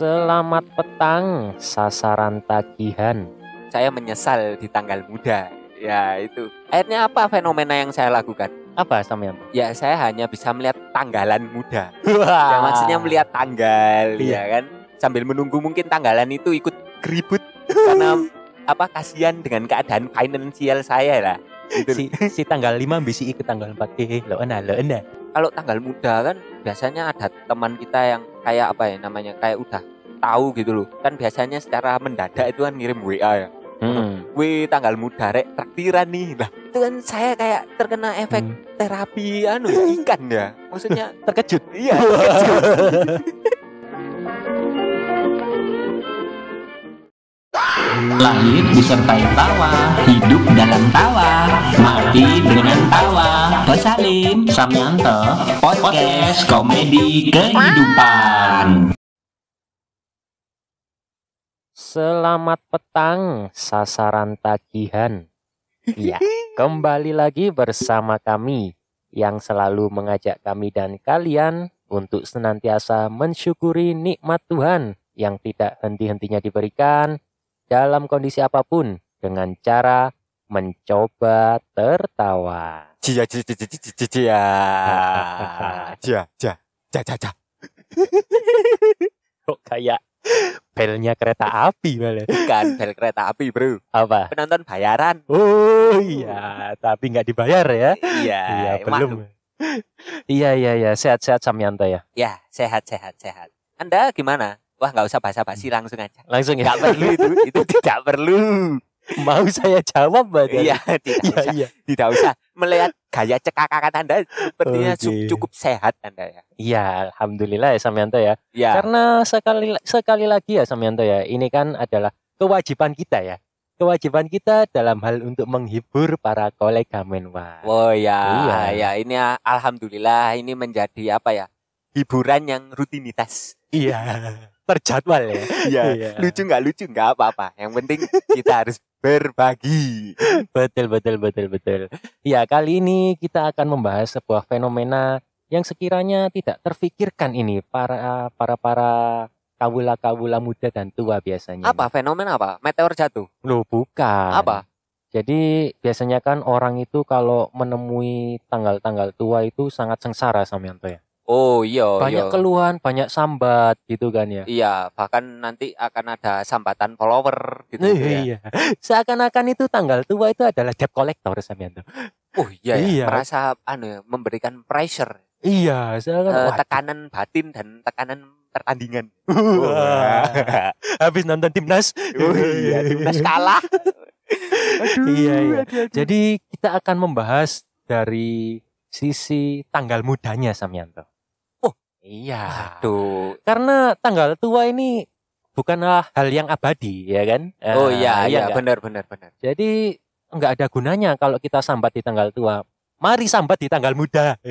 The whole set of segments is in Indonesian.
Selamat petang, sasaran tagihan. Saya menyesal di tanggal muda. Ya itu. Akhirnya apa fenomena yang saya lakukan? Apa sampean? Ya saya hanya bisa melihat tanggalan muda. Wah. Ya maksudnya melihat tanggal Iya. ya kan. Sambil menunggu mungkin tanggalan itu ikut keribut karena apa kasihan dengan keadaan finansial saya lah. Gitu. si, si tanggal 5 bisi ke tanggal 4 eh lo enak lo enak. Kalau tanggal muda kan biasanya ada teman kita yang kayak apa ya namanya kayak udah tahu gitu loh. Kan biasanya secara mendadak itu kan ngirim WA ya. Hmm. Wih tanggal muda rek traktiran nih lah itu kan saya kayak terkena efek Hmm. terapi anu ya, ikan ya maksudnya Terkejut. iya Lahir disertai tawa, hidup dalam tawa, mati dengan tawa. Pesalim Samyanto, podcast komedi kehidupan. Selamat petang, sasaran tagihan. Iya, kembali lagi bersama kami yang selalu mengajak kami dan kalian untuk senantiasa mensyukuri nikmat Tuhan yang tidak henti-hentinya diberikan dalam kondisi apa pun dengan cara mencoba tertawa. Cia cia cia cia cia cia cia cia cia cia cia cia Kok kayak belnya kereta api malah. bukan bel kereta api bro Apa? penonton bayaran Oh iya, tapi nggak dibayar ya? iya Iya, maklum. belum. Iya iya iya, sehat-sehat Samyanto ya. ya sehat sehat sehat anda gimana wah nggak usah basa-basi langsung aja Langsung ya. nggak perlu itu itu tidak perlu Mau saya jawab berarti. iya tidak Iya usah iya. tidak usah melihat gaya cekakakan anda sepertinya cu- cukup sehat anda ya Iya, alhamdulillah ya Samyanto ya. ya Karena sekali sekali lagi ya Samyanto ya, ini kan adalah kewajiban kita ya. Kewajiban kita dalam hal untuk menghibur para kolega menwa. Oh ya, Iya. ya ini ah, alhamdulillah ini menjadi apa ya? Hiburan yang rutinitas. Iya. Terjadwal ya. Iya. Iya. Lucu nggak lucu nggak apa-apa. Yang penting kita harus berbagi. Betul betul betul betul. Ya, kali ini kita akan membahas sebuah fenomena yang sekiranya tidak terfikirkan ini para para para kawula-kawula muda dan tua biasanya. Apa fenomena apa? Meteor jatuh. Loh, bukan. Apa? Jadi biasanya kan orang itu kalau menemui tanggal-tanggal tua itu sangat sengsara Samyanto ya. Oh iya, banyak iya. keluhan, banyak sambat gitu kan ya. Iya, bahkan nanti akan ada sambatan follower gitu Eh, ya. Iya. Seakan-akan itu tanggal tua itu adalah debt collector Samyanto. Oh iya, ya. Iya. merasa anu ya, memberikan pressure, Iya, seakan eh, wah, tekanan batin dan tekanan pertandingan. Wah. Habis nonton timnas. Oh iya, timnas kalah. Aduh, Iya, iya. aduh, aduh. Jadi kita akan membahas dari sisi tanggal mudanya Samyanto. Iya. Aduh, Karena tanggal tua ini bukanlah hal yang abadi, ya kan? Oh Ah, iya, iya, nggak? benar, benar, benar. Jadi nggak ada gunanya kalau kita sambat di tanggal tua. Mari sambat di tanggal muda.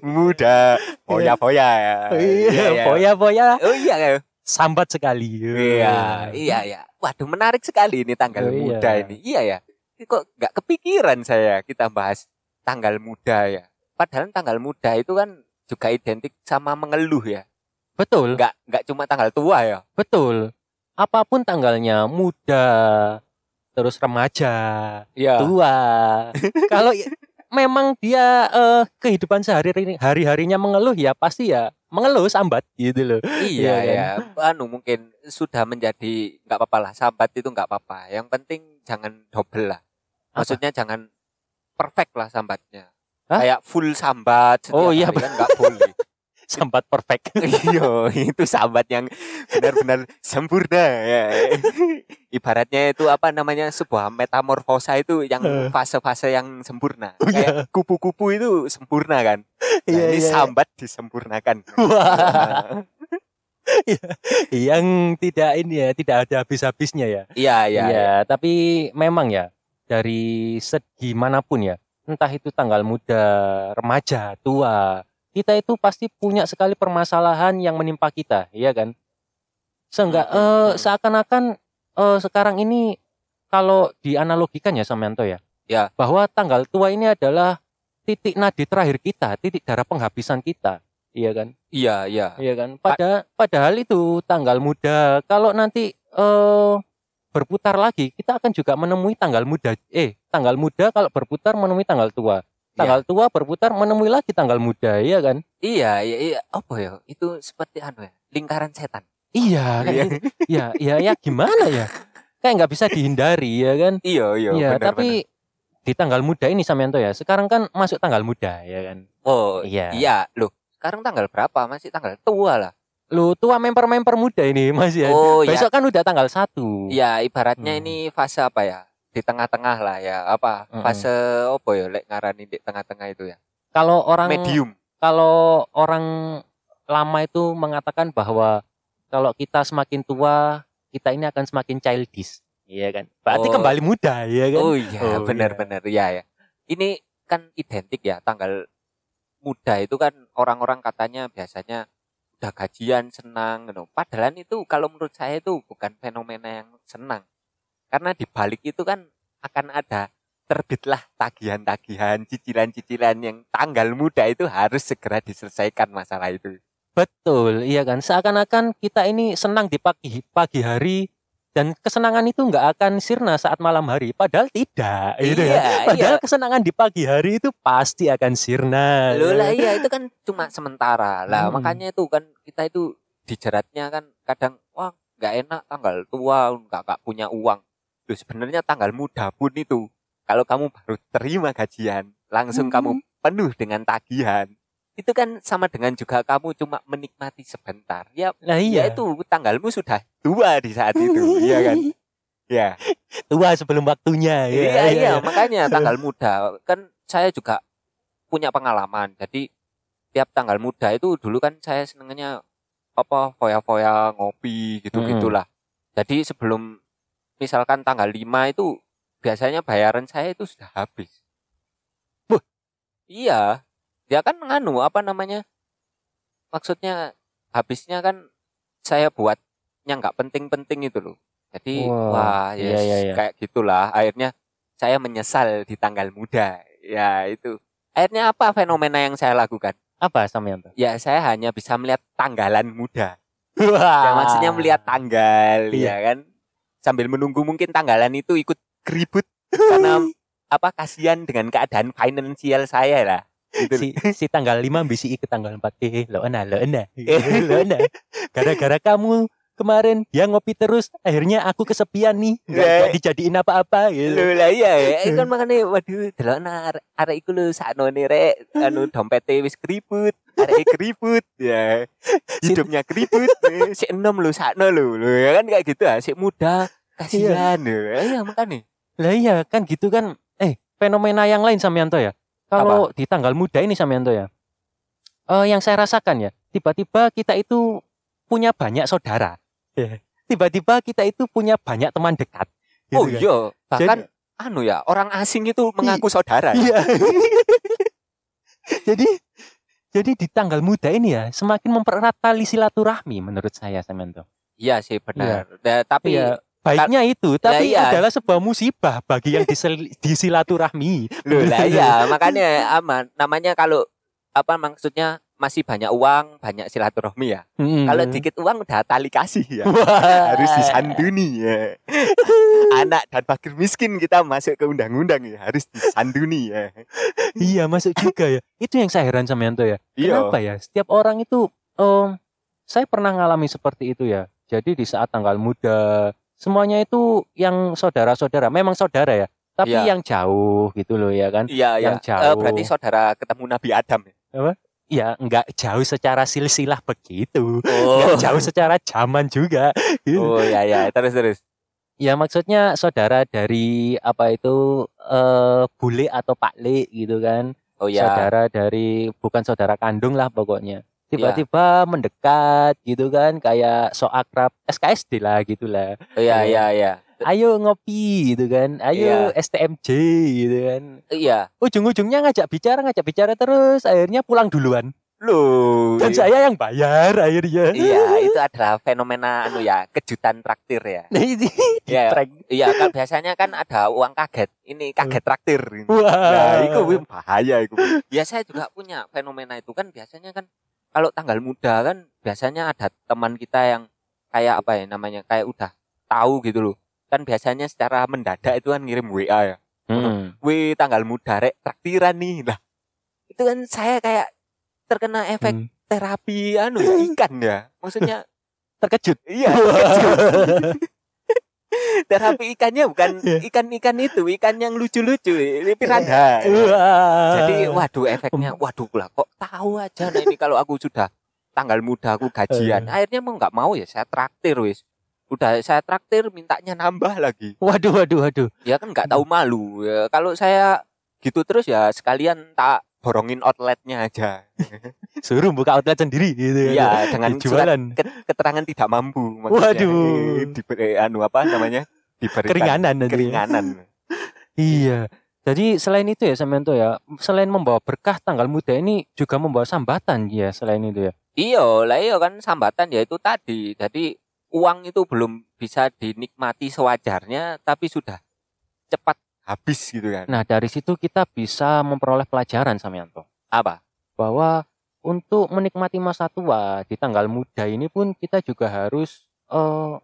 Muda, foya-foya ya. Iya, boya-boya Oh iya, ya. sambat sekali. iya, iya, iya. Waduh, menarik sekali ini tanggal Oh, iya. muda ini. Iya ya. Kok nggak kepikiran saya kita bahas tanggal muda ya. Padahal tanggal muda itu kan juga identik sama mengeluh ya. Betul, Nggak nggak cuma tanggal tua ya. betul. Apa pun tanggalnya, muda, terus remaja, Iya. tua. Kalau memang dia eh, kehidupan sehari hari-harinya mengeluh ya pasti ya mengeluh sambat gitu loh. Iya Iya ya. Anu mungkin sudah menjadi nggak apa-apa lah. Sambat itu nggak apa-apa. Yang penting jangan double lah. Apa? Maksudnya jangan perfect lah sambatnya. Hah? Kayak full sambat Oh, iya, hari kan nggak boleh. Sambat perfect. Iya, itu sambat yang benar-benar sempurna ya. Ibaratnya itu apa namanya sebuah metamorfosa itu yang fase-fase yang sempurna. Oh, iya. Kayak kupu-kupu itu sempurna kan. Nah, Iya, ini iya, iya. sambat disempurnakan. Wah. yang tidak ini ya, tidak ada habis-habisnya ya. Iya, iya. Iya, tapi memang ya dari segi mana pun ya, entah itu tanggal muda, remaja, tua, kita itu pasti punya sekali permasalahan yang menimpa kita, iya kan? Seenggak Mm, mm, eh, mm. seakan-akan eh, sekarang ini kalau dianalogikan ya Samyanto ya, Ya. bahwa tanggal tua ini adalah titik nadi terakhir kita, titik darah penghabisan kita. iya kan? Iya, iya. Iya kan? Pada padahal itu tanggal muda. Kalau nanti eh berputar lagi, kita akan juga menemui tanggal muda. Eh, tanggal muda kalau berputar menemui tanggal tua. Tanggal tua berputar menemui lagi tanggal muda, iya kan? Iya, iya, iya. Apa ya? Itu seperti anu ya, lingkaran setan. Iya, Iya. gitu. ya, ya, ya gimana ya? Kayak nggak bisa dihindari, ya kan? Iya, iya, Iya, benar, tapi di tanggal muda ini Samyanto ya. Sekarang kan masuk tanggal muda, ya kan? benar. Oh, Iya. iya. Loh, sekarang tanggal berapa? Masih tanggal tua lah. Lu tua member-member muda ini masih ya. Oh, iya. Besok kan udah tanggal satu. Ya, ibaratnya Hmm. ini fase apa ya? Di tengah-tengah lah ya. Apa? Mm-mm. Fase apa ya? Lek ngarani di tengah-tengah itu ya. Kalau orang Medium. kalau orang lama itu mengatakan bahwa kalau kita semakin tua, kita ini akan semakin childish. Iya kan? Berarti Oh. kembali muda, ya kan? Oh iya, Oh, benar-benar ya ya. Ini kan identik ya tanggal muda itu kan orang-orang katanya biasanya udah gajian senang gitu. Padahal itu kalau menurut saya itu bukan fenomena yang senang. Karena di balik itu kan akan ada terbitlah tagihan-tagihan, cicilan-cicilan yang tanggal muda itu harus segera diselesaikan masalah itu. Betul, iya kan? Seakan-akan kita ini senang di pagi pagi hari dan kesenangan itu nggak akan sirna saat malam hari. Padahal tidak, gitu ya. iya, Padahal iya. kesenangan di pagi hari itu pasti akan sirna. Loh ya. lah iya itu kan cuma sementara lah Hmm. makanya itu kan kita itu dijeratnya kan kadang wah nggak enak tanggal tua nggak nggak punya uang Loh sebenarnya tanggal muda pun itu kalau kamu baru terima gajian langsung Hmm. kamu penuh dengan tagihan itu kan sama dengan juga kamu cuma menikmati sebentar ya Nah ya iya. itu tanggalmu sudah tua di saat itu iya kan ya Tua sebelum waktunya. ya, iya, iya, makanya tanggal muda kan saya juga punya pengalaman. Jadi tiap tanggal muda itu dulu kan saya senengnya apa foya-foya ngopi gitu-gitulah. Jadi sebelum misalkan tanggal 5 itu biasanya bayaran saya itu sudah habis. Wah. Iya. Dia kan nganu apa namanya? Maksudnya habisnya kan saya buat yang nggak penting-penting itu loh. Jadi Wah, wah, iya, yes, iya, iya. kayak gitulah. Akhirnya saya menyesal di tanggal muda. Ya itu. Akhirnya apa fenomena yang saya lakukan? Apa Samyanto? Ya saya hanya bisa melihat tanggalan muda. Wah. Ya maksudnya melihat tanggal, Iya. ya kan? Sambil menunggu mungkin tanggalan itu ikut keribut karena apa kasihan dengan keadaan finansial saya lah. Gitu. si, si tanggal 5 bisi ke tanggal 4 eh lo enak lo enak lo enak gara-gara kamu kemarin dia ngopi terus akhirnya aku kesepian nih nggak Eh. nggak dijadiin apa-apa gitu Lho lah iya ya. kan makanya waduh delok arek arek iku lho saknone rek anu dompete wis keribut, arek keribut ya. Hidupnya keribut, eh, si enom lho sakno lho. Lho ya kan kayak gitu ah, si muda kasihan lho. Iya makanya. lah iya kan gitu kan eh fenomena yang lain Samyanto ya kalau di tanggal muda ini Samyanto ya eh yang saya rasakan ya tiba-tiba kita itu punya banyak saudara Ya. tiba-tiba kita itu punya banyak teman dekat gitu Oh kan. iya, bahkan Jadi- anu ya, orang asing itu mengaku saudara. ya. Iya. jadi jadi di tanggal muda ini ya semakin mempererat tali silaturahmi menurut saya Samyanto. Iya sih benar. Da- tapi Iya. Baiknya itu, tapi iya. adalah sebuah musibah bagi yang disilaturahmi. Loh lah ya, makanya aman. Namanya kalau apa maksudnya masih banyak uang, banyak silaturahmi ya. Hmm. Kalau dikit uang udah tali kasih ya. Wah. harus disanduni ya. Anak dan fakir miskin kita masuk ke undang-undang ya, harus disanduni ya. iya masuk juga ya. Itu yang saya heran sama Yanto ya. Iya. Kenapa ya? Setiap orang itu, em, saya pernah ngalami seperti itu ya. Jadi di saat tanggal muda, semuanya itu yang saudara-saudara, memang saudara ya. Tapi Iya. yang jauh gitu loh ya kan. Iya, Yang ya. jauh. Berarti saudara ketemu Nabi Adam ya. Ya nggak jauh secara silsilah begitu. Oh. Nggak jauh secara zaman juga. Oh ya ya, terus terus. Ya maksudnya saudara dari apa itu eh bule atau pakle gitu kan. Oh ya. Saudara dari bukan saudara kandung lah pokoknya. Tiba-tiba mendekat gitu kan kayak so akrab SKSD lah gitu lah. Oh ya ya ya. Ayo ngopi gitu kan. Ayo Iya. STMJ gitu kan. Iya. Ujung-ujungnya ngajak bicara ngajak bicara terus akhirnya pulang duluan. Loh. Dan saya yang bayar akhirnya. Iya, itu adalah fenomena anu ya, kejutan traktir ya. Nah, Iya. prank. Iya, kan biasanya kan ada uang kaget. Ini kaget traktir. Wah. Nah, itu bahaya itu. Ya saya juga punya fenomena itu kan biasanya kan kalau tanggal muda kan biasanya ada teman kita yang kayak apa ya namanya kayak udah tahu gitu loh kan biasanya secara mendadak itu kan ngirim WA ya Hmm. Wih tanggal muda rek traktiran nih lah itu kan saya kayak terkena efek Hmm. terapi anu ya, ikan ya maksudnya Terkejut. iya terkejut. terapi ikannya bukan ikan-ikan itu ikan yang lucu-lucu ini piranha Wah. jadi waduh efeknya waduh lah kok tahu aja. Nah ini kalau aku sudah tanggal muda aku gajian. Eh. akhirnya mau nggak mau ya saya traktir wis. Udah saya traktir mintanya nambah lagi. Waduh, waduh, waduh. ya kan nggak tahu malu. Ya kalau saya gitu terus ya sekalian tak borongin outletnya aja Suruh buka outlet sendiri gitu. ya dengan surat jualan. ket- keterangan tidak mampu Waduh. Eh, diberi anu apa namanya diberikan Keringanan nanti. keringanan Iya. Jadi selain itu ya Samyanto ya, selain membawa berkah tanggal muda ini juga membawa sambatan ya selain itu ya. Iya, lah iya kan sambatan ya itu tadi. Jadi uang itu belum bisa dinikmati sewajarnya tapi sudah cepat habis gitu kan. Nah, dari situ kita bisa memperoleh pelajaran Samyanto Apa? bahwa untuk menikmati masa tua di tanggal muda ini pun kita juga harus eh,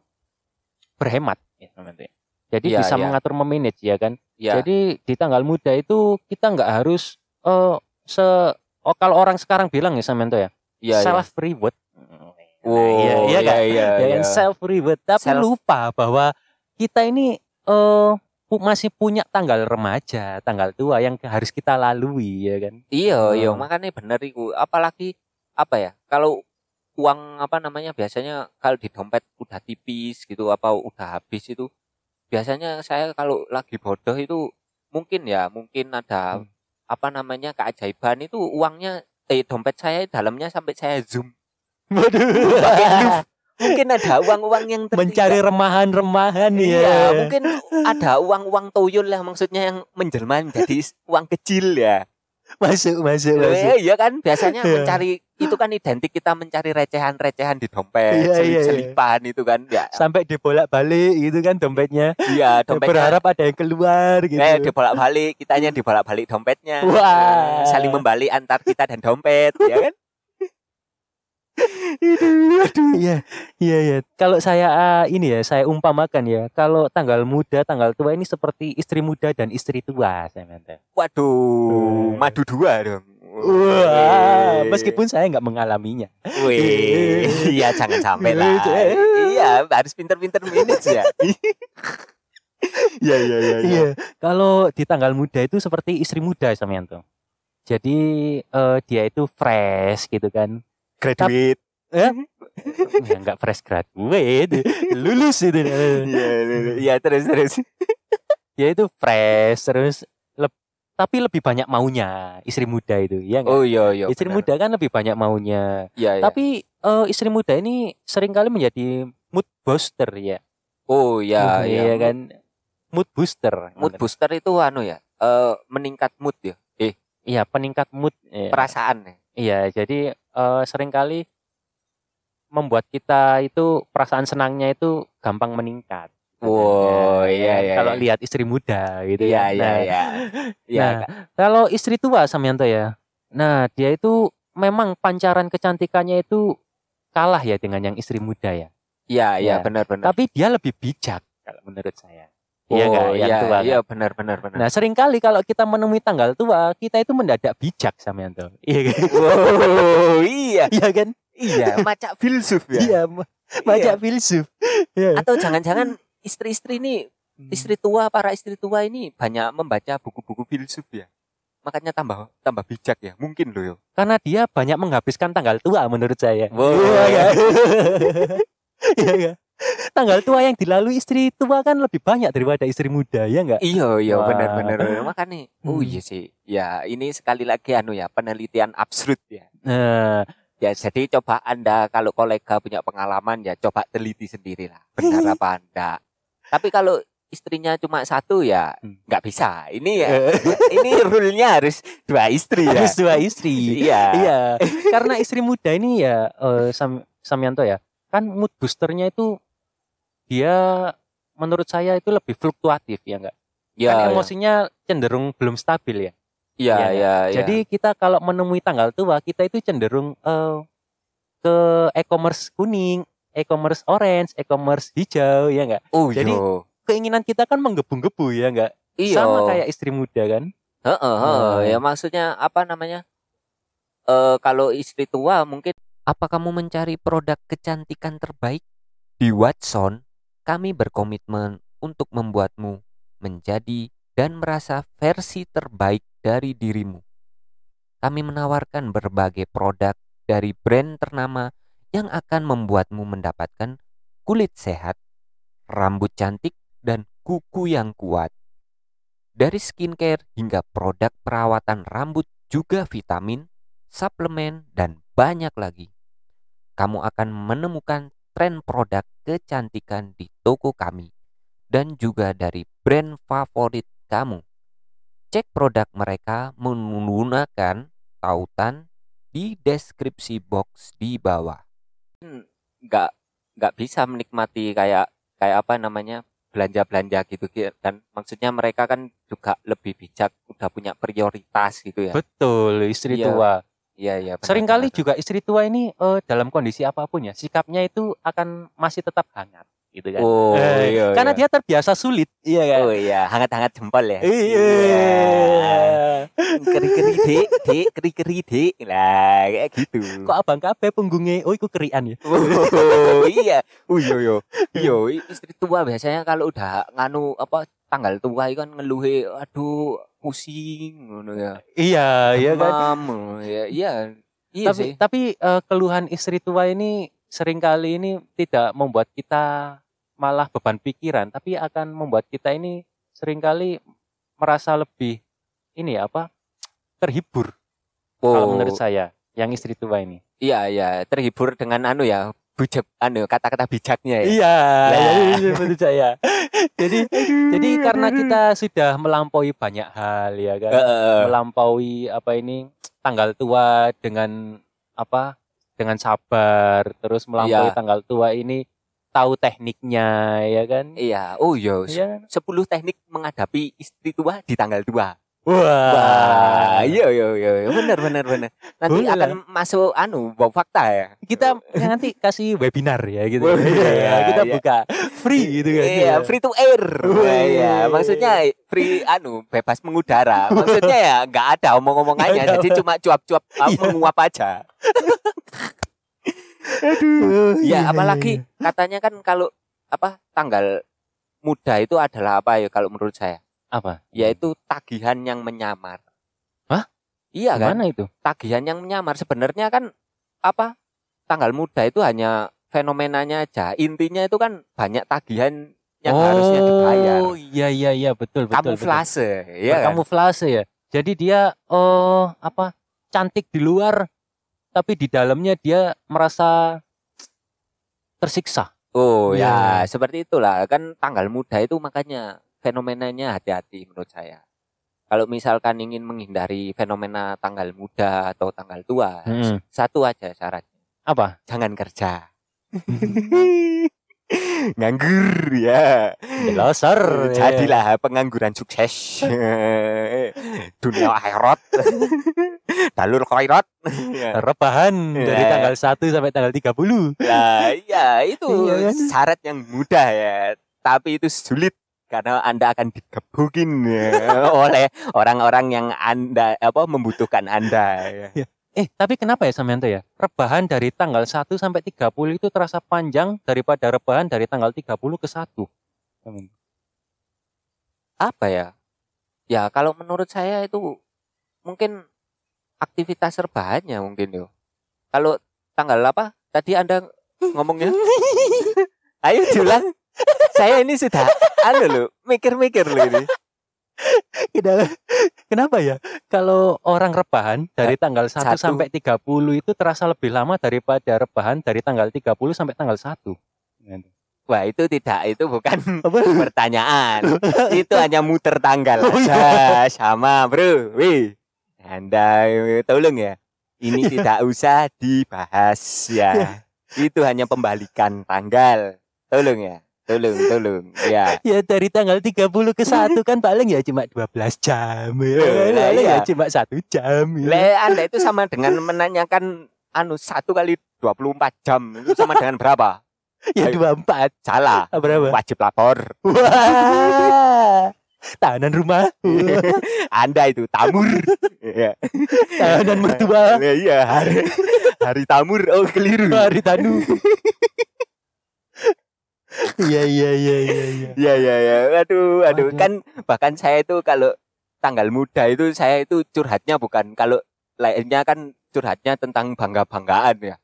berhemat ya Samyanto ya. Jadi Iya, bisa iya. mengatur memanage ya kan. Ya, Jadi di tanggal muda itu kita nggak harus eh se oh, kalau orang sekarang bilang ya Samyanto ya, iya, iya. self reward. Wow, iya, iya kan? iya, ya iya. kan self reward tapi Self- lupa bahwa kita ini eh pu- masih punya tanggal remaja, tanggal tua yang harus kita lalui ya kan. Iya, iya, Oh. makanya bener iku. Apalagi apa ya? Kalau uang apa namanya biasanya kalau di dompet udah tipis gitu apa udah habis itu biasanya saya kalau lagi bodoh itu mungkin ya mungkin ada Hmm. apa namanya keajaiban itu uangnya eh dompet saya dalamnya sampai saya zoom Waduh. mungkin ada uang-uang yang tertinggal. Mencari remahan-remahan ya. Iya, mungkin ada uang-uang toyol lah maksudnya yang menjelma menjadi uang kecil ya. masuk masuk masuk. Eh, iya kan biasanya Iya. mencari itu kan identik kita mencari recehan-recehan di dompet, Iya, iya, iya. selip-selipan itu kan ya. Sampai dibolak-balik gitu kan dompetnya. Iya, dompetnya Berharap ada yang keluar gitu. eh dibolak-balik, kitanya dibolak-balik dompetnya. Wah. Eh, Saling membalik antar kita dan dompet, ya kan? Iya, iya, iya. Kalau saya ah, ini ya, saya umpamakan ya, kalau tanggal muda, tanggal tua ini seperti istri muda dan istri tua, saya minta. Waduh, Eh. madu dua dong. Wah, meskipun saya nggak mengalaminya. Wih, iya jangan sampai lah. Iya, harus pinter-pinter manage ya. Iya, iya, iya. Iya, kalau di tanggal muda itu seperti istri muda, Samyanto. Jadi eh, dia itu fresh gitu kan. Graduate. ya nggak fresh graduate, lulus itu. Iya, iya, terus terus. Dia itu fresh terus leb- tapi lebih banyak maunya istri muda itu, ya nggak? Oh iya, iya. istri benar. muda kan lebih banyak maunya. Iya, iya. Tapi eh, istri muda ini sering kali menjadi mood booster ya. Oh iya, Uh, iya. iya kan. Mood booster. Mood booster itu anu ya, eh meningkat mood ya. Eh, Iya, peningkat mood. Iya, perasaan ya. Iya, jadi eh, sering kali membuat kita itu perasaan senangnya itu gampang meningkat. Wow, Ya, iya, kan? iya, Kalau iya. lihat istri muda gitu Iya, kan. iya, Nah, iya. Iya, Nah. Kalau istri tua Samyanto ya. Nah, dia itu memang pancaran kecantikannya itu kalah ya dengan yang istri muda ya. iya, iya, Ya. benar-benar. Tapi dia lebih bijak kalau menurut saya. Iya? Oh, Yang iya, tua iya, kan? benar-benar, benar. Nah, sering kali kalau kita menemui tanggal tua, kita itu mendadak bijak Samyanto. Iya kan? Wow, iya, Iya kan? iya, macak filsuf ya. Iya, ma- macak Iya. filsuf. Iya. Atau jangan-jangan istri-istri ini, istri tua, para istri tua ini banyak membaca buku-buku filsuf ya. Makanya tambah tambah bijak ya, mungkin loh yo. Karena dia banyak menghabiskan tanggal tua menurut saya. Wow. Iya kan? Iya kan? Tanggal tua yang dilalui istri tua kan lebih banyak daripada istri muda, ya enggak? Iya, iya, Wah. benar-benar. Makanya, oh Hmm. iya sih. Ya, ini sekali lagi anu ya, penelitian absurd ya. Nah, Ya, jadi coba Anda kalau kolega punya pengalaman ya coba teliti sendiri lah. Benar apa enggak. Tapi kalau istrinya cuma satu ya Hmm. nggak bisa. Ini ya ini rule-nya harus dua istri ya. harus dua istri. Iya. Iya, karena istri muda ini ya eh, Sam, Samyanto ya, kan mood boosternya itu dia menurut saya itu lebih fluktuatif ya enggak? Ya, kan ya. emosinya cenderung belum stabil ya. Iya, Iya, iya, iya. Jadi kita kalau menemui tanggal tua, kita itu cenderung eh, ke e-commerce kuning, e-commerce orange, e-commerce hijau ya enggak? Oh Jadi, iya. Keinginan kita kan menggebu-gebu ya enggak? Iya. Sama kayak istri muda kan? Heeh, heeh. Hmm. ya maksudnya apa namanya? Eh kalau istri tua mungkin apa kamu mencari produk kecantikan terbaik? Di Watson, kami berkomitmen untuk membuatmu menjadi dan merasa versi terbaik dari dirimu. Kami menawarkan berbagai produk dari brand ternama yang akan membuatmu mendapatkan kulit sehat, rambut cantik, dan kuku yang kuat. Dari skincare hingga produk perawatan rambut juga vitamin, suplemen, dan banyak lagi. Kamu akan menemukan tren produk kecantikan di toko kami dan juga dari brand favorit kamu. Cek produk mereka menggunakan tautan di deskripsi box di bawah. Nggak nggak bisa menikmati kayak kayak apa namanya belanja-belanja gitu kan maksudnya mereka kan juga lebih bijak udah punya prioritas gitu ya Betul, istri Iya, tua. Iya iya Seringkali benar. juga istri tua ini eh, dalam kondisi apa pun ya, sikapnya itu akan masih tetap hangat gitu kan. oh Eh, iya Karena iya. dia terbiasa sulit, iya kan? oh iya hangat-hangat jempol ya Iya. keri-keri dek dek keri-keri dek lah kayak gitu Kok abang kabeh punggungnya, oh iku kerian ya. oh iya oh iya iya iya istri tua biasanya kalau udah nganu apa tanggal tua itu kan ngeluhe aduh pusing ngono ya Iya, iya kan. Demam, ya iya iya tapi sih tapi eh, keluhan istri tua ini sering kali ini tidak membuat kita malah beban pikiran, tapi akan membuat kita ini sering kali merasa lebih ini ya apa? terhibur kalau Oh, menurut saya yang istri tua ini. iya iya terhibur dengan anu ya bijak anu kata-kata bijaknya ya Iya, ya, saya. jadi jadi karena kita sudah melampaui banyak hal ya kan. Heeh. Melampaui apa ini tanggal tua dengan apa? Dengan sabar, terus melampaui Iya. tanggal tua ini tahu tekniknya ya kan. iya oh iya Iya. 10 teknik menghadapi istri tua di tanggal tua Wah. Iya iya iya, iya. benar benar benar. Nanti Boleh akan masuk anu bau fakta ya. Kita nanti kasih webinar ya gitu. Wah, Iya, iya, kita iya. buka free gitu kan. Iya, free to air. Wah, iya, maksudnya free anu bebas mengudara. Maksudnya ya nggak ada omong-omongannya, jadi cuma cuap-cuap uh, Iya. menguap aja. Aduh. Ya, apalagi katanya kan kalau apa tanggal muda itu adalah apa ya kalau menurut saya? Apa? Yaitu tagihan yang menyamar. Hah? Iya kan? Gimana itu? tagihan yang menyamar sebenarnya kan apa tanggal muda itu hanya fenomenanya aja intinya itu kan banyak tagihan yang harusnya dibayar Oh iya iya iya betul betul. kamuflase betul. ya kan? Kamuflase ya. Jadi dia oh apa cantik di luar tapi di dalamnya dia merasa tersiksa. oh Iya. ya seperti itulah kan tanggal muda itu makanya fenomenanya hati-hati menurut saya kalau misalkan ingin menghindari fenomena tanggal muda atau tanggal tua Hmm. satu aja syaratnya Apa? jangan kerja nganggur ya Loser. Jadilah pengangguran sukses. Dunia akhirat. Dalur khairat. Rebahan dari Ya. tanggal 1 sampai tanggal 30. Nah, iya itu Iya kan? syarat yang mudah ya. Tapi itu sulit karena Anda akan digebukin ya, oleh orang-orang yang Anda apa membutuhkan Anda ya. Eh, tapi kenapa ya Samyanto ya? Rebahan dari tanggal 1 sampai 30 itu terasa panjang daripada rebahan dari tanggal 30 ke 1. Apa ya? Ya kalau menurut saya itu mungkin aktivitas rebahannya mungkin yo. Kalau tanggal apa? Tadi Anda ngomongnya Ayo diulang. Saya ini sudah anu loh, mikir-mikir loh ini. Kenapa, ya? Kalau orang rebahan dari tanggal 1 Satu. sampai 30 itu terasa lebih lama daripada rebahan dari tanggal 30 sampai tanggal 1. Wah, itu tidak, itu bukan Apa? pertanyaan. itu hanya muter tanggal Oh, aja. Sama, Bro. Wih. Anda eh, tolong ya. Ini tidak usah dibahas ya. Itu hanya pembalikan tanggal. Tolong ya. Tolong, tolong. Ya. Ya dari tanggal 30 ke 1 kan paling ya cuma 12 jam. Ya, lah, paling iya. ya cuma satu jam. ya. Le, Anda itu sama dengan menanyakan anu satu kali 24 jam itu sama dengan berapa? Ya Ayo. dua empat. Salah. Berapa? Wajib lapor. Wah. Tahanan rumah. Anda itu tamur. Iya. Tahanan mertua. Nah, iya, hari, hari tamur. Oh, keliru. Hari tanu. Iya iya iya iya iya. Iya, iya, iya. Aduh, aduh. Kan bahkan saya itu kalau tanggal muda itu saya itu curhatnya bukan kalau lainnya kan curhatnya tentang bangga-banggaan ya.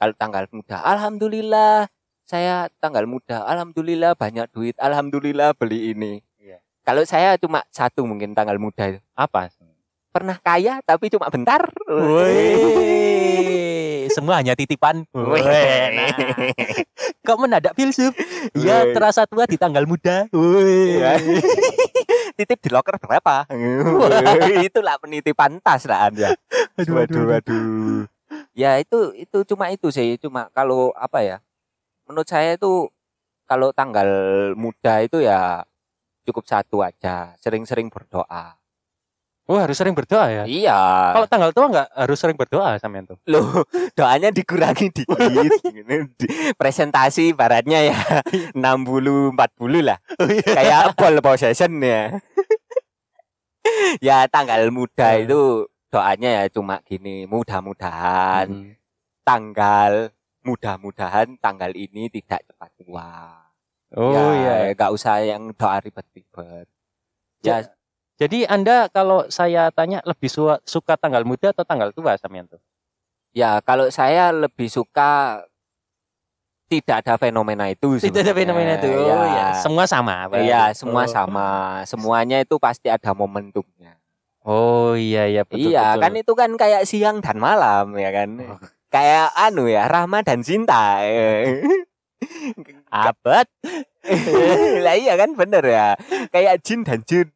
Kalau tanggal muda, alhamdulillah saya tanggal muda, alhamdulillah banyak duit, alhamdulillah beli ini. Iya. Kalau saya cuma satu mungkin tanggal muda itu. Apa? Pernah kaya tapi cuma bentar. Woi, semua hanya titipan. Wih, nah. Kok mendadak filsuf? Ya terasa tua di tanggal muda. Woi. Titip di loker berapa? Itulah penitipan tas lah Anda. Aduh, aduh, aduh. aduh. Ya itu itu cuma itu sih, cuma kalau apa ya? Menurut saya itu kalau tanggal muda itu ya cukup satu aja, sering-sering berdoa. Oh harus sering berdoa ya. Iya. Kalau tanggal tua nggak harus sering berdoa sampean tuh. Loh, doanya dikurangi dikit. Di- Presentasi baratnya ya 60 40 lah. Oh, iya. Kayak ball possession ya. ya tanggal muda Eh. itu doanya ya cuma gini, mudah-mudahan Hmm. tanggal mudah-mudahan tanggal ini tidak cepat tua. Oh ya, iya. nggak usah yang doa ribet-ribet. Ya, Jadi Anda kalau saya tanya lebih su- suka tanggal muda atau tanggal tua sampean tuh? ya kalau saya lebih suka tidak ada fenomena itu. Tidak ada sebenarnya. fenomena itu. Oh, Ya. ya. Semua sama. Pak. Iya, semua Oh. sama. Semuanya itu pasti ada momentumnya. Oh iya iya betul. iya, betul. kan itu kan kayak siang dan malam ya kan. Oh. Kayak anu ya, Rahma dan Cinta. abad lah iya kan bener ya. Kayak jin dan jun.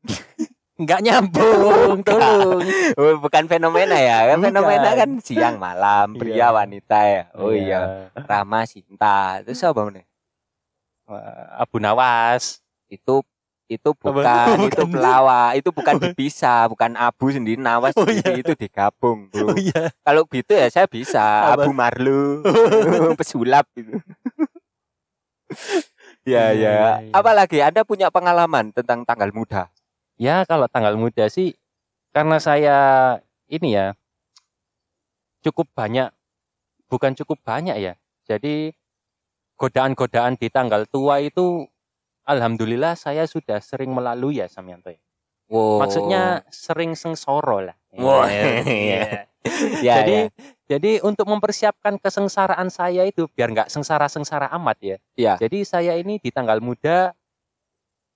Nggak nyambung, tolong. Oh, bukan fenomena ya. Kan Bukan. fenomena kan siang malam, pria Iya. wanita ya. Oh iya, Rahma Cinta. Terus apa nih? Wah, Abu Nawas. Itu itu Apa? bukan, itu Bukan. pelawak, itu bukan dipisah, bukan abu sendiri, nawas Oh, sendiri, itu digabung, Oh bro. iya. Kalau gitu ya saya bisa Apa? Abu Marlu, pesulap gitu. Iya, ya ya. iya, iya. Apalagi Anda punya pengalaman tentang tanggal muda? Ya kalau tanggal muda sih karena saya ini ya cukup banyak bukan cukup banyak ya. Jadi godaan-godaan di tanggal tua itu alhamdulillah saya sudah sering melalui ya Samyanto ya. Wow. Maksudnya sering sengsoro lah. Wah. Iya. ya, jadi ya. jadi untuk mempersiapkan kesengsaraan saya itu biar nggak sengsara-sengsara amat ya. Iya. Jadi saya ini di tanggal muda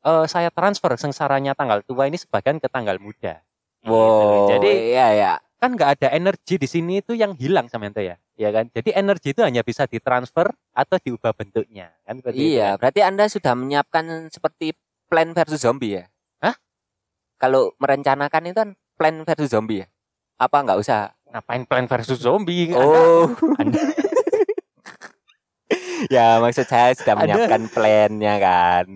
eh, saya transfer sengsaranya tanggal tua ini sebagian ke tanggal muda. Gitu. Wow. Jadi ya ya. kan nggak ada energi di sini itu yang hilang sama ente ya, ya kan? Jadi energi itu hanya bisa ditransfer atau diubah bentuknya, kan? seperti itu Iya, kan? berarti Anda sudah menyiapkan seperti plan versus zombie ya? Hah? Kalau merencanakan itu kan plan versus zombie ya? Apa nggak usah? Ngapain plan versus zombie? Anda- Oh. Anda- ya maksud saya sudah menyiapkan plannya kan.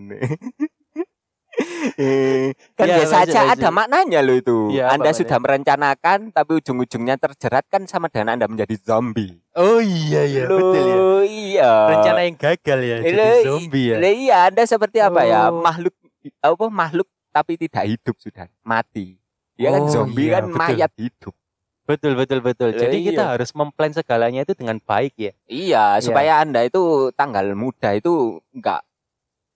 Kan Ya, biasa lanjut, aja lanjut. ada maknanya loh itu. Ya, anda maknanya? sudah merencanakan tapi ujung-ujungnya terjerat kan sama dengan Anda menjadi zombie. oh iya iya Loh, betul ya. Iya. Rencana yang gagal ya jadi Loh, i- zombie ya. Lah iya, Anda seperti apa ya? Oh. Makhluk apa makhluk tapi tidak hidup sudah, mati. Ya kan Oh, zombie iya, kan betul. mayat hidup. Betul betul betul. Lah, Jadi kita iya. harus memplan segalanya itu dengan baik ya. Iya, supaya Anda itu tanggal muda itu enggak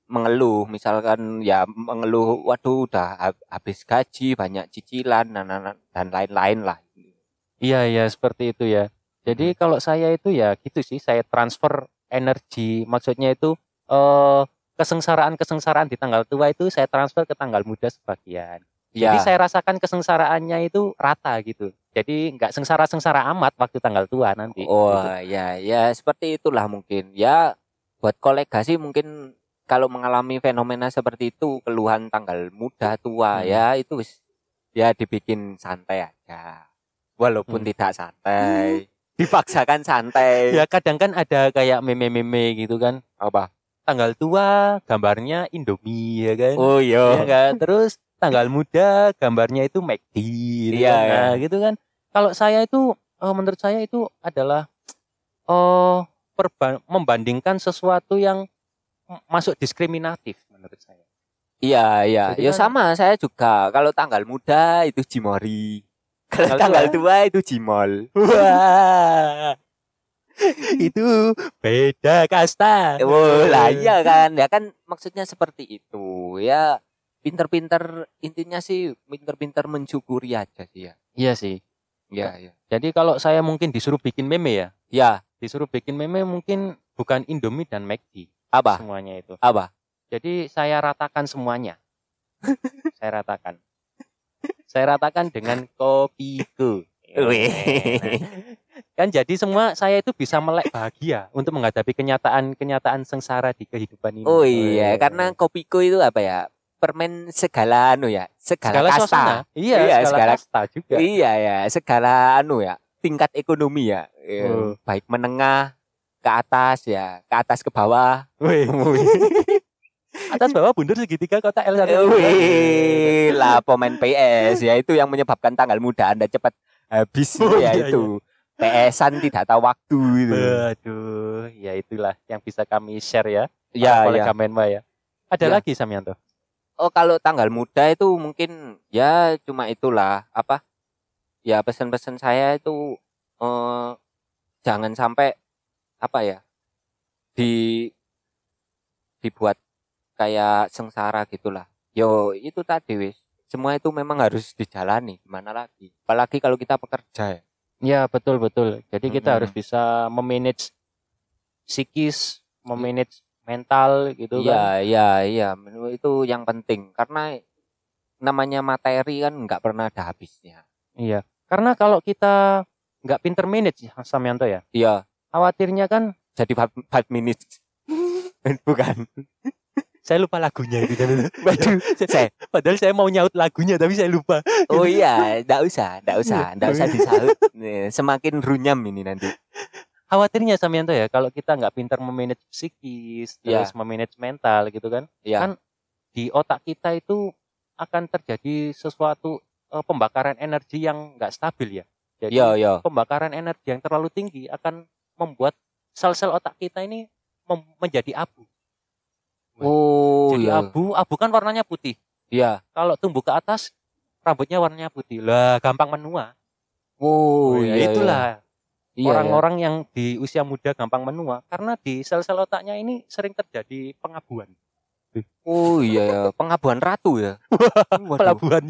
mengeluh misalkan ya mengeluh waduh udah hab- habis gaji banyak cicilan dan dan- lain-lain lah Iya iya seperti itu ya. Jadi Hmm. kalau saya itu ya gitu sih, saya transfer energi, maksudnya itu eh kesengsaraan-kesengsaraan di tanggal tua itu saya transfer ke tanggal muda sebagian. Jadi ya saya rasakan kesengsaraannya itu rata gitu. Jadi nggak sengsara-sengsara amat waktu tanggal tua nanti. oh gitu. ya ya seperti itulah mungkin ya buat kolega sih mungkin kalau mengalami fenomena seperti itu keluhan tanggal muda tua Hmm. ya itu ya dibikin santai aja walaupun Hmm. tidak santai dipaksakan santai Ya kadang kan ada kayak meme-meme gitu kan. apa Tanggal tua gambarnya Indomie ya kan. oh Iya iya nggak? Terus tanggal muda gambarnya itu McD gitu Iya, kan. iya. Nah, gitu kan. Kalau saya itu eh, menurut saya itu adalah oh perba- membandingkan sesuatu yang masuk diskriminatif menurut saya. Iya, iya. Jadi Ya kan- sama saya juga. Kalau tanggal muda itu Jimori. Kalau Tanggal tua? tua itu Jimol. Wah. itu beda kasta. Oh, lah iya kan. Ya kan maksudnya seperti itu. Ya pinter-pinter intinya sih pinter-pinter mensyukuri aja sih ya. Iya sih. Iya, iya. Jadi kalau saya mungkin disuruh bikin meme ya, Ya, disuruh bikin meme mungkin bukan Indomie dan McD apa? semuanya itu. Apa? Jadi saya ratakan semuanya. saya ratakan. Saya ratakan dengan kopiku. Kan jadi semua saya itu bisa melek bahagia untuk menghadapi kenyataan-kenyataan sengsara di kehidupan ini. Oh iya, Wih. karena kopiku itu apa ya? Permen segala anu ya, segala, segala kasta. suasana. Iya, Iya, segala, segala- kasta juga. Iya ya, segala anu ya, tingkat ekonomi ya. Ya, Oh. Baik menengah ke atas ya, ke atas ke bawah. Wih. Atas bawah bundur segitiga kota L1. Wih, lah pemain PS ya itu yang menyebabkan tanggal muda Anda cepat habis Oh, ya iya, itu. PS-an tidak tahu waktu itu. Aduh, ya itulah yang bisa kami share ya. Ya, oleh ya. Menwa ya. Ada Ya. lagi Samyanto? Oh, kalau tanggal muda itu mungkin ya cuma itulah apa? Ya pesan-pesan saya itu eh jangan sampai apa ya? di dibuat kayak sengsara gitulah. Yo, itu tadi wis. Semua itu memang harus dijalani, gimana lagi? Apalagi kalau kita pekerja ya. Ya betul betul. Jadi kita Mm-mm. harus bisa memanage psikis, memanage mental gitu kan. Iya, iya, iya. Menurut Itu yang penting karena namanya materi kan nggak pernah ada habisnya. Iya. Karena kalau kita nggak pinter manage ya, Samyanto ya, Iya, khawatirnya kan jadi 5 minutes. Bukan. saya lupa lagunya itu. Waduh, saya. Padahal saya mau nyaut lagunya tapi saya lupa. Oh iya, enggak usah, enggak usah, enggak usah disaut. Nih, Semakin runyam ini nanti. Khawatirnya Samyanto ya, kalau kita nggak pinter memanage psikis, Iya. terus memanage mental gitu kan, Iya. Kan di otak kita itu akan terjadi sesuatu eh, pembakaran energi yang nggak stabil ya. Jadi Iya, iya. pembakaran energi yang terlalu tinggi akan membuat sel-sel otak kita ini menjadi abu. Oh, Jadi iya. abu, abu kan warnanya putih. Iya. Kalau tumbuh ke atas, rambutnya warnanya putih. Lah, gampang menua. Oh, Ya, iya. itulah Iya, orang-orang yang di usia muda gampang menua karena di sel-sel otaknya ini sering terjadi pengabuan. iya. Oh iya, ya. pengabuan ratu ya. Pelabuhan.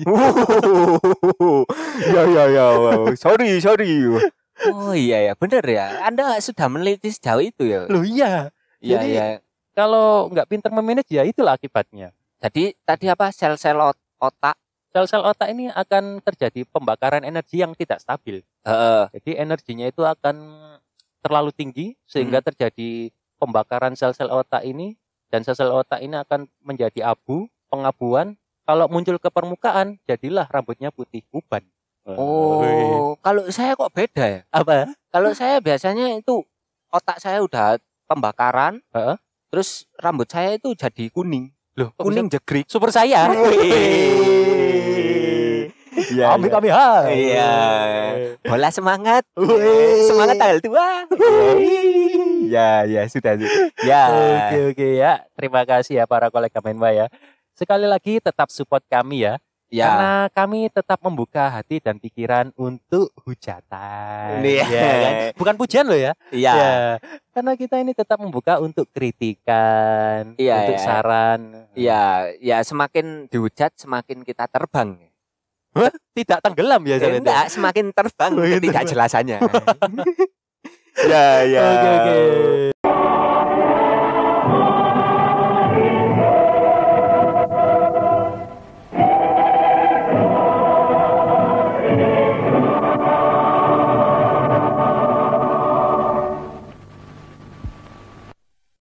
ya ya ya. wow. Sorry, sorry. Oh iya ya, benar ya. Anda sudah meneliti sejauh itu ya. Loh iya. Iya Jadi- iya. Kalau nggak pinter memanage ya itulah akibatnya. Jadi tadi apa sel-sel ot- otak Sel-sel otak ini akan terjadi pembakaran energi yang tidak stabil. Heeh. Jadi energinya itu akan terlalu tinggi sehingga Hmm. terjadi pembakaran sel-sel otak ini dan sel-sel otak ini akan menjadi abu, pengabuan. Kalau muncul ke permukaan, jadilah rambutnya putih uban. Oh, kalau saya kok beda ya? apa? Kalau saya biasanya itu otak saya udah pembakaran, Heeh. terus rambut saya itu jadi kuning, Loh, kuning jegrik. super saya. Iya, Kami kami ha. Iya. Bola semangat, semangat tanggal tua. Ya, ya sudah. Ya. Oke oke ya. Terima kasih ya para kolega Menwa ya. Sekali lagi tetap support kami ya. Ya. Karena kami tetap membuka hati dan pikiran untuk hujatan. Iya. Ya kan? Bukan pujian loh ya. Iya. Ya. Karena kita ini tetap membuka untuk kritikan, Iya, untuk iya. saran. Ya, ya semakin dihujat semakin kita terbang. Tidak tenggelam ya Eh, Jalan enggak, semakin terbang iya, ketidakjelasannya. ya, ya. Oke oke.